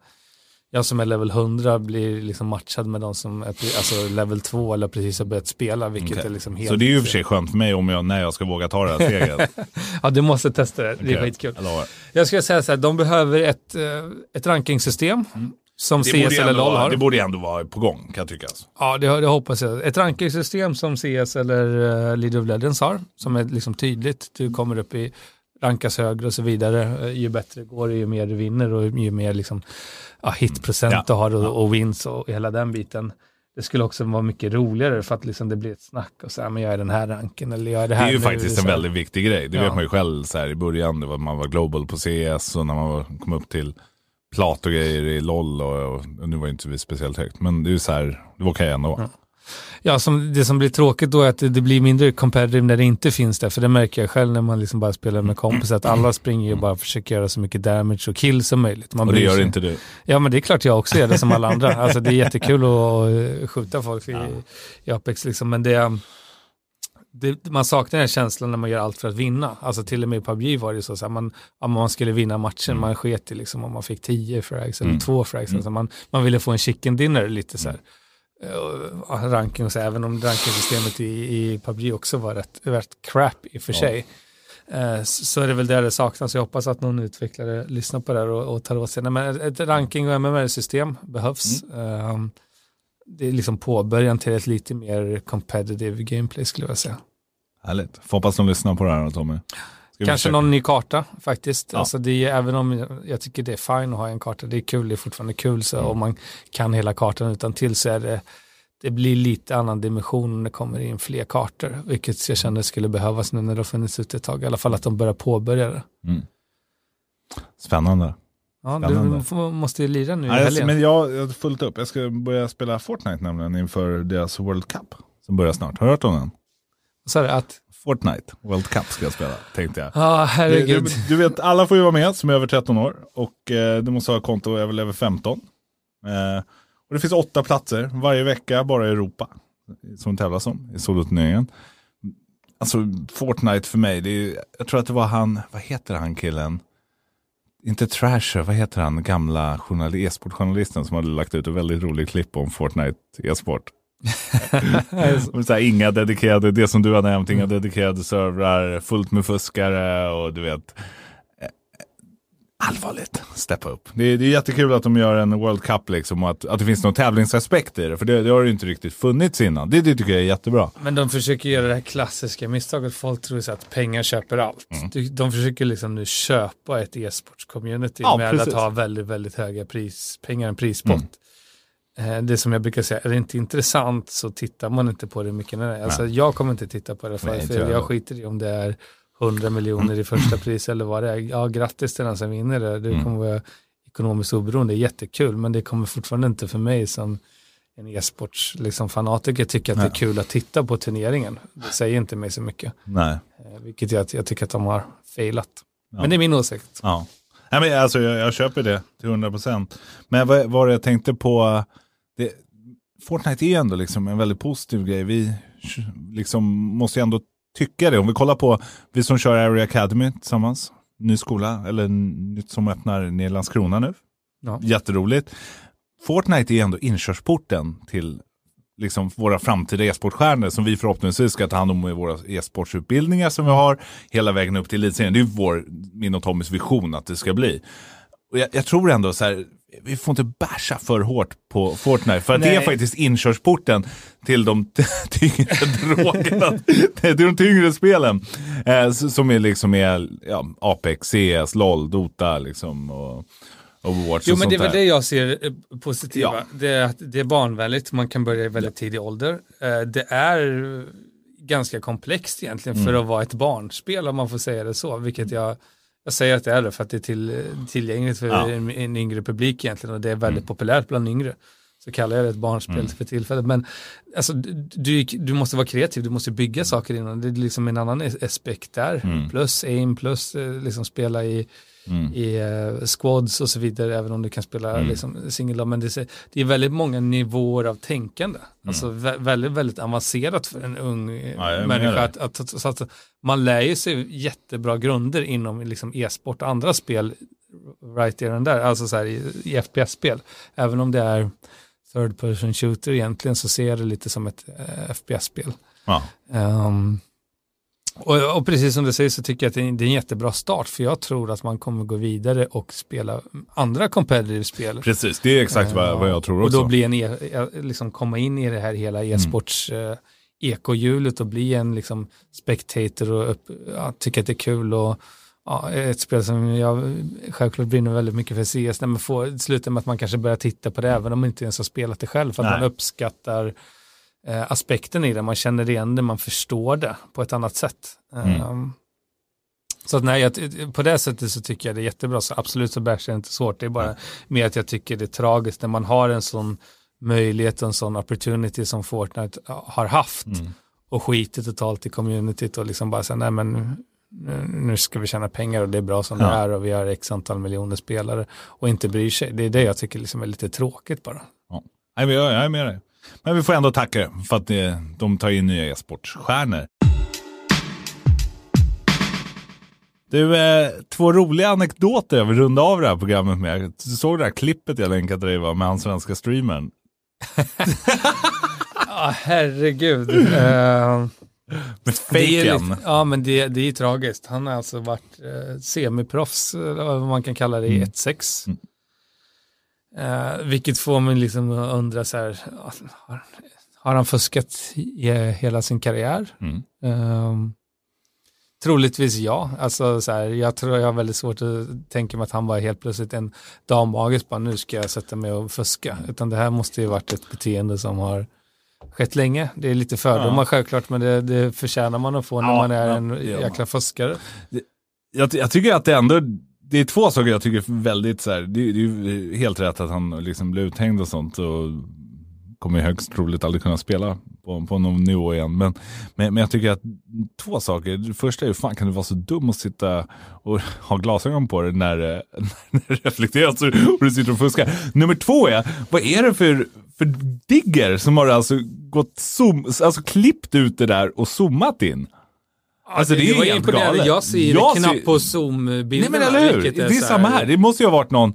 S2: jag som är level 100 blir liksom matchad med de som är alltså level 2 eller precis har börjat spela. Vilket okay. är liksom helt
S1: så det är ju för sig skönt för mig om jag, när jag ska våga ta det här steget.
S2: ja, du måste testa det. Det är okay. skitkul. Jag skulle säga så här, de behöver ett, eh, ett rankingsystem. Mm. Som CS eller LOL har.
S1: Det borde ändå vara på gång kan jag tycka. Alltså.
S2: Ja, det, det hoppas jag. Ett rankingsystem som CS eller uh, League of Legends har, som är liksom tydligt. Du kommer upp i, rankas högre och så vidare. Ju bättre det går, ju mer du vinner och ju mer liksom, ja, hitprocent ja. du har och, och wins och hela den biten. Det skulle också vara mycket roligare för att liksom det blir ett snack och så här, men jag är den här ranken eller jag är det här.
S1: Det är ju nu, faktiskt en väldigt viktig grej. Det ja. vet man ju själv så här, i början, det var, man var global på CS och när man kom upp till plat och grejer i LOL och, och, nu var inte vi speciellt högt. Men det är ju så här, det var okej okay ändå.
S2: Ja. Ja, som, det som blir tråkigt då är att det, det, blir mindre competitive när det inte finns där. För det märker jag själv när man liksom bara spelar med kompisar. Att alla springer ju bara och försöker göra så mycket damage och kill som möjligt. Man
S1: och det gör sig. inte du?
S2: Ja, men det är klart jag också gör det som alla andra. Alltså det är jättekul att, att skjuta folk i, ja. i Apex liksom. Men det, det, man saknar den känslan när man gör allt för att vinna. Alltså till och med i PubG var det så, att man, man skulle vinna matchen, mm. man sket i liksom om man fick tio frags eller mm. två frags. Mm. Alltså man, man ville få en chicken dinner lite så här. Uh, ranking och så, även om rankingsystemet i, i PubG också var rätt, rätt crap i och för ja. sig. Uh, så är det väl där det saknas. Jag hoppas att någon utvecklare lyssnar på det här och, och tar åt sig. Nej, men ett ranking och MMR-system behövs. Mm. Uh, det är liksom påbörjan till ett lite mer competitive gameplay skulle jag säga.
S1: Härligt. Får hoppas de lyssnar på det här Tommy.
S2: Kanske någon ny karta faktiskt. Ja. Alltså det är, även om jag, tycker det är fine att ha en karta, det är kul, det är fortfarande kul. Så mm. om man kan hela kartan utan till så är det, det blir lite annan dimension när det kommer in fler kartor. Vilket jag känner skulle behövas nu när det har funnits ute ett tag. I alla fall att de börjar påbörja det. Mm.
S1: Spännande.
S2: Ja, du måste ju lira nu i
S1: helgen. Men jag, jag har fullt upp. Jag ska börja spela Fortnite nämligen inför deras World Cup som börjar snart. Har du hört om den?
S2: Sa du att?
S1: Fortnite World Cup ska jag spela, tänkte jag.
S2: Ja, herregud.
S1: Du, du, vet, alla får ju vara med som är över 13 år och eh, du måste ha konto över 15. Eh, och det finns åtta platser varje vecka bara i Europa som tävlas om i soloturneringen. Alltså Fortnite för mig, det är, jag tror att det var han, vad heter han killen? Inte Trasher, vad heter han, gamla e-sportjournalisten som hade lagt ut ett väldigt roligt klipp om Fortnite e-sport. här, inga dedikerade, det som du har nämnt, inga dedikerade servrar, fullt med fuskare och du vet allvarligt steppa upp. Det är, det är jättekul att de gör en World Cup liksom och att, att det finns någon tävlingsaspekt i det. För det, det har ju inte riktigt funnits innan. Det, det tycker jag är jättebra.
S2: Men de försöker göra det här klassiska misstaget. Folk tror så att pengar köper allt. Mm. De försöker liksom nu köpa ett e-sports-community ja, med precis. att ha väldigt, väldigt höga pris, pengar, en prispott. Mm. Eh, det som jag brukar säga, är det inte intressant så tittar man inte på det mycket. Alltså, jag kommer inte titta på det för, Nej, jag, jag skiter i om det är 100 miljoner i första pris eller vad det är. Ja, grattis till den som vinner det. Du mm. kommer vara ekonomiskt oberoende är jättekul, men det kommer fortfarande inte för mig som en e-sports liksom, fanatiker tycka att det är kul att titta på turneringen. Det säger inte mig så mycket.
S1: Nej.
S2: Eh, vilket att jag tycker att de har failat. Men det är min åsikt.
S1: Ja. Nej, men alltså, jag, jag köper det till 100%. Men vad var det jag tänkte på? Det, Fortnite är ändå liksom en väldigt positiv grej. Vi liksom måste ju ändå tycka det. Om vi kollar på vi som kör Area Academy tillsammans. Ny skola, eller nytt som öppnar ner i Landskrona nu.
S2: Ja.
S1: Jätteroligt. Fortnite är ändå inkörsporten till liksom våra framtida e-sportstjärnor som vi förhoppningsvis ska ta hand om i våra e-sportsutbildningar som vi har hela vägen upp till elitserien. Det är vår, min och Tommys vision att det ska bli. Och jag, jag tror ändå så här, vi får inte basha för hårt på Fortnite. För att det är faktiskt inkörsporten till de tyngre drogerna. till de tyngre spelen. Eh, som är liksom är, ja, Apex, CS, LOL, Dota liksom. Och, Overwatch
S2: Jo men det är väl det jag ser eh, positiva.
S1: Ja.
S2: Det, är att det är barnvänligt, man kan börja i väldigt tidig ålder. Eh, Det är ganska komplext egentligen
S1: Mm.
S2: för att vara ett barnspel om man får säga det så. Vilket jag, jag säger att det är det för att det är till, tillgängligt för
S1: Ja.
S2: en, en yngre publik egentligen och det är väldigt populärt bland yngre. Så kallar jag det ett barnspel
S1: Mm.
S2: för tillfället. Men alltså, du, du måste vara kreativ, du måste bygga saker innan. Det är liksom en annan aspekt där.
S1: Mm.
S2: Plus aim, plus eh, liksom spela i i eh, squads och så vidare, även om du kan spela
S1: Mm.
S2: liksom, single Men det, är- det är väldigt många nivåer av tänkande. Alltså vä- väldigt, väldigt avancerat för en ung eh,
S1: Mm. Ja,
S2: människa. Att, att, att, så att man lär ju sig jättebra grunder inom liksom, e-sport och andra spel right there and där, alltså så här i, i FPS-spel. Även om det är third person shooter egentligen så ser jag det lite som ett eh, FPS-spel.
S1: Ja.
S2: Ehm, och, och precis som du säger så tycker jag att det är, det är en jättebra start för jag tror att man kommer gå vidare och spela andra competitive spel.
S1: Precis, det är exakt vad, vad jag tror
S2: och
S1: också.
S2: då bli en, e, e- liksom komma in i det här hela e-sports eh, ekohjulet och bli en liksom spectator och upp, ja, tycka att det är kul och ja, ett spel som jag självklart brinner väldigt mycket för CS, när man får sluta med att man kanske börjar titta på det även om man inte ens har spelat det själv för att
S1: Nej.
S2: man uppskattar eh, aspekten i det, man känner igen det, man förstår det på ett annat sätt.
S1: Mm.
S2: Ehm, så att nej, jag, på det sättet så tycker jag det är jättebra, så absolut så bärs det inte svårt, det är bara mer att jag tycker det är tragiskt när man har en sån möjlighet och en sån opportunity som Fortnite har haft
S1: Mm.
S2: och skiter totalt i communityt och liksom bara säga nej men nu, ska vi tjäna pengar och det är bra som det
S1: Ja.
S2: är och vi har x antal miljoner spelare och inte bryr sig. Det är det jag tycker liksom är lite tråkigt bara.
S1: Ja. Jag, är med dig. Men vi får ändå tacka för att det, de tar in nya e-sportstjärnor. Du, eh, två roliga anekdoter jag vill runda av det här programmet med. Du såg det här klippet jag länkade till dig med han svenska streamern?
S2: Ja, herregud. Eh,
S1: Med fejken.
S2: Ja, men det, det är ju tragiskt. Han har alltså varit eh, semiproffs, eller vad man kan kalla det, i 1-6.
S1: Mm.
S2: Eh, vilket får mig liksom att undra så här, har, har han fuskat i hela sin karriär?
S1: Mm.
S2: Ehm, troligtvis ja. Alltså, så här, jag tror jag har väldigt svårt att tänka mig att han var helt plötsligt en dammagis, bara nu ska jag sätta mig och fuska. Utan det här måste ju varit ett beteende som har skett länge. Det är lite fördomar
S1: Ja.
S2: självklart, men det, det förtjänar man att få när
S1: Ja,
S2: man är
S1: ja,
S2: en jäkla fuskare.
S1: jag, jag tycker att det ändå, det är två saker jag tycker är väldigt så här, det, det är ju helt rätt att han liksom blev uthängd och sånt och kommer högst troligt aldrig kunna spela på, på någon nivå igen. Men, men, men jag tycker att två saker, det första är hur fan kan du vara så dum och sitta och ha glasögon på dig när, det- när det reflekteras och du sitter och fuskar. Nummer två är, vad är det för, för digger som har alltså gått zoom, alltså klippt ut det där och zoomat in? Alltså, det är
S2: var
S1: helt galet.
S2: Jag ser
S1: Jag
S2: knappt
S1: ser-
S2: på zoom-bilderna.
S1: Nej men eller hur, det är
S2: så här-
S1: samma här. Det måste ju ha varit någon,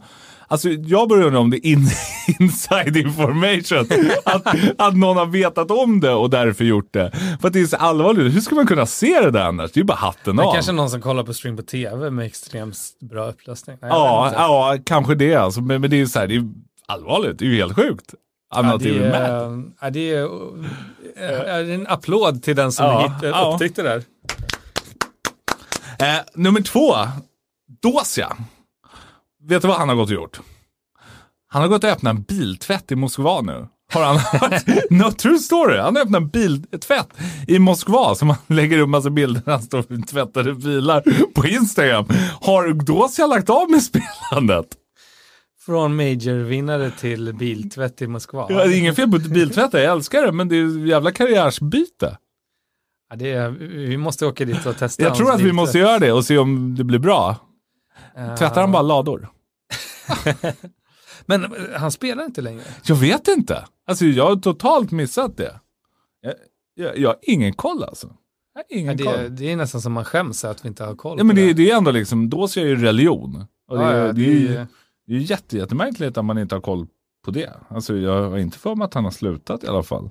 S1: alltså jag börjar undra om det är in, inside information. att, att någon har vetat om det och därför gjort det. För att det är så allvarligt, hur ska man kunna se det där annars? Det är ju bara hatten av.
S2: kanske någon som kollar på stream på tv med extremt bra upplösning. Nej,
S1: ja, ja, kanske det alltså. Men, men det är ju så här, det är allvarligt, det är ju helt sjukt.
S2: Ja,
S1: Annat
S2: det,
S1: är
S2: ja, det är en applåd till den som
S1: Ja,
S2: hitt,
S1: ja.
S2: upptäckte det där.
S1: Eh, nummer två, Dosia. Vet du vad han har gått och gjort? Han har gått och öppnat en biltvätt i Moskva nu. Har han No true story. Han har öppnat en biltvätt i Moskva som han lägger upp massa bilder när han står och tvättade bilar på Instagram. Har Dosia lagt av med spelandet?
S2: Från major-vinnare till biltvätt i Moskva.
S1: Ja, det är inget fel på biltvätta, jag älskar det, men det är ett jävla karriärsbyte.
S2: Ja, det är, vi måste åka dit och testa
S1: Jag tror att vi
S2: biltvätt.
S1: måste göra det och se om det blir bra.
S2: Ja.
S1: Tvättar han bara lador?
S2: Men eh, han spelar inte längre.
S1: Jag vet inte. Alltså jag har totalt missat det. Jag, jag, jag har ingen koll alltså. Jag har ingen
S2: Ja,
S1: koll.
S2: det, det är nästan som man skäms att vi inte har koll
S1: Ja, men det, det är ändå liksom, då ser jag ju religion. Och det,
S2: Ja,
S1: är-
S2: ja,
S1: det, är ju-
S2: det-
S1: det är ju jätte, jättemärkligt att man inte har koll på det. Alltså jag har inte för mig att han har slutat i alla fall.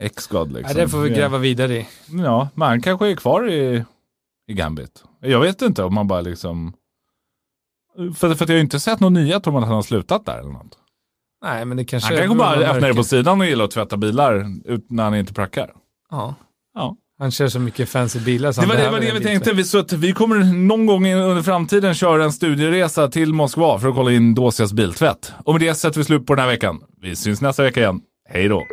S1: X-God liksom.
S2: Ja, det får vi gräva vidare i.
S1: Ja, men han kanske är kvar i, i Gambit. Jag vet inte om man bara liksom... För, för att jag har inte sett någon nyhet om att han har slutat där eller något.
S2: Nej, men det kanske...
S1: Han kanske bara öppnar det på sidan och gillar att tvätta bilar ut när han inte prackar.
S2: Ja.
S1: Ja.
S2: Han kör så mycket fancy bilar så
S1: Det var det, var det vi tänkte. Vi- Så att vi kommer någon gång under framtiden köra en studieresa till Moskva för att kolla in Dosias biltvätt. Och med det sätter vi slut på den här veckan. Vi syns nästa vecka igen. Hej då!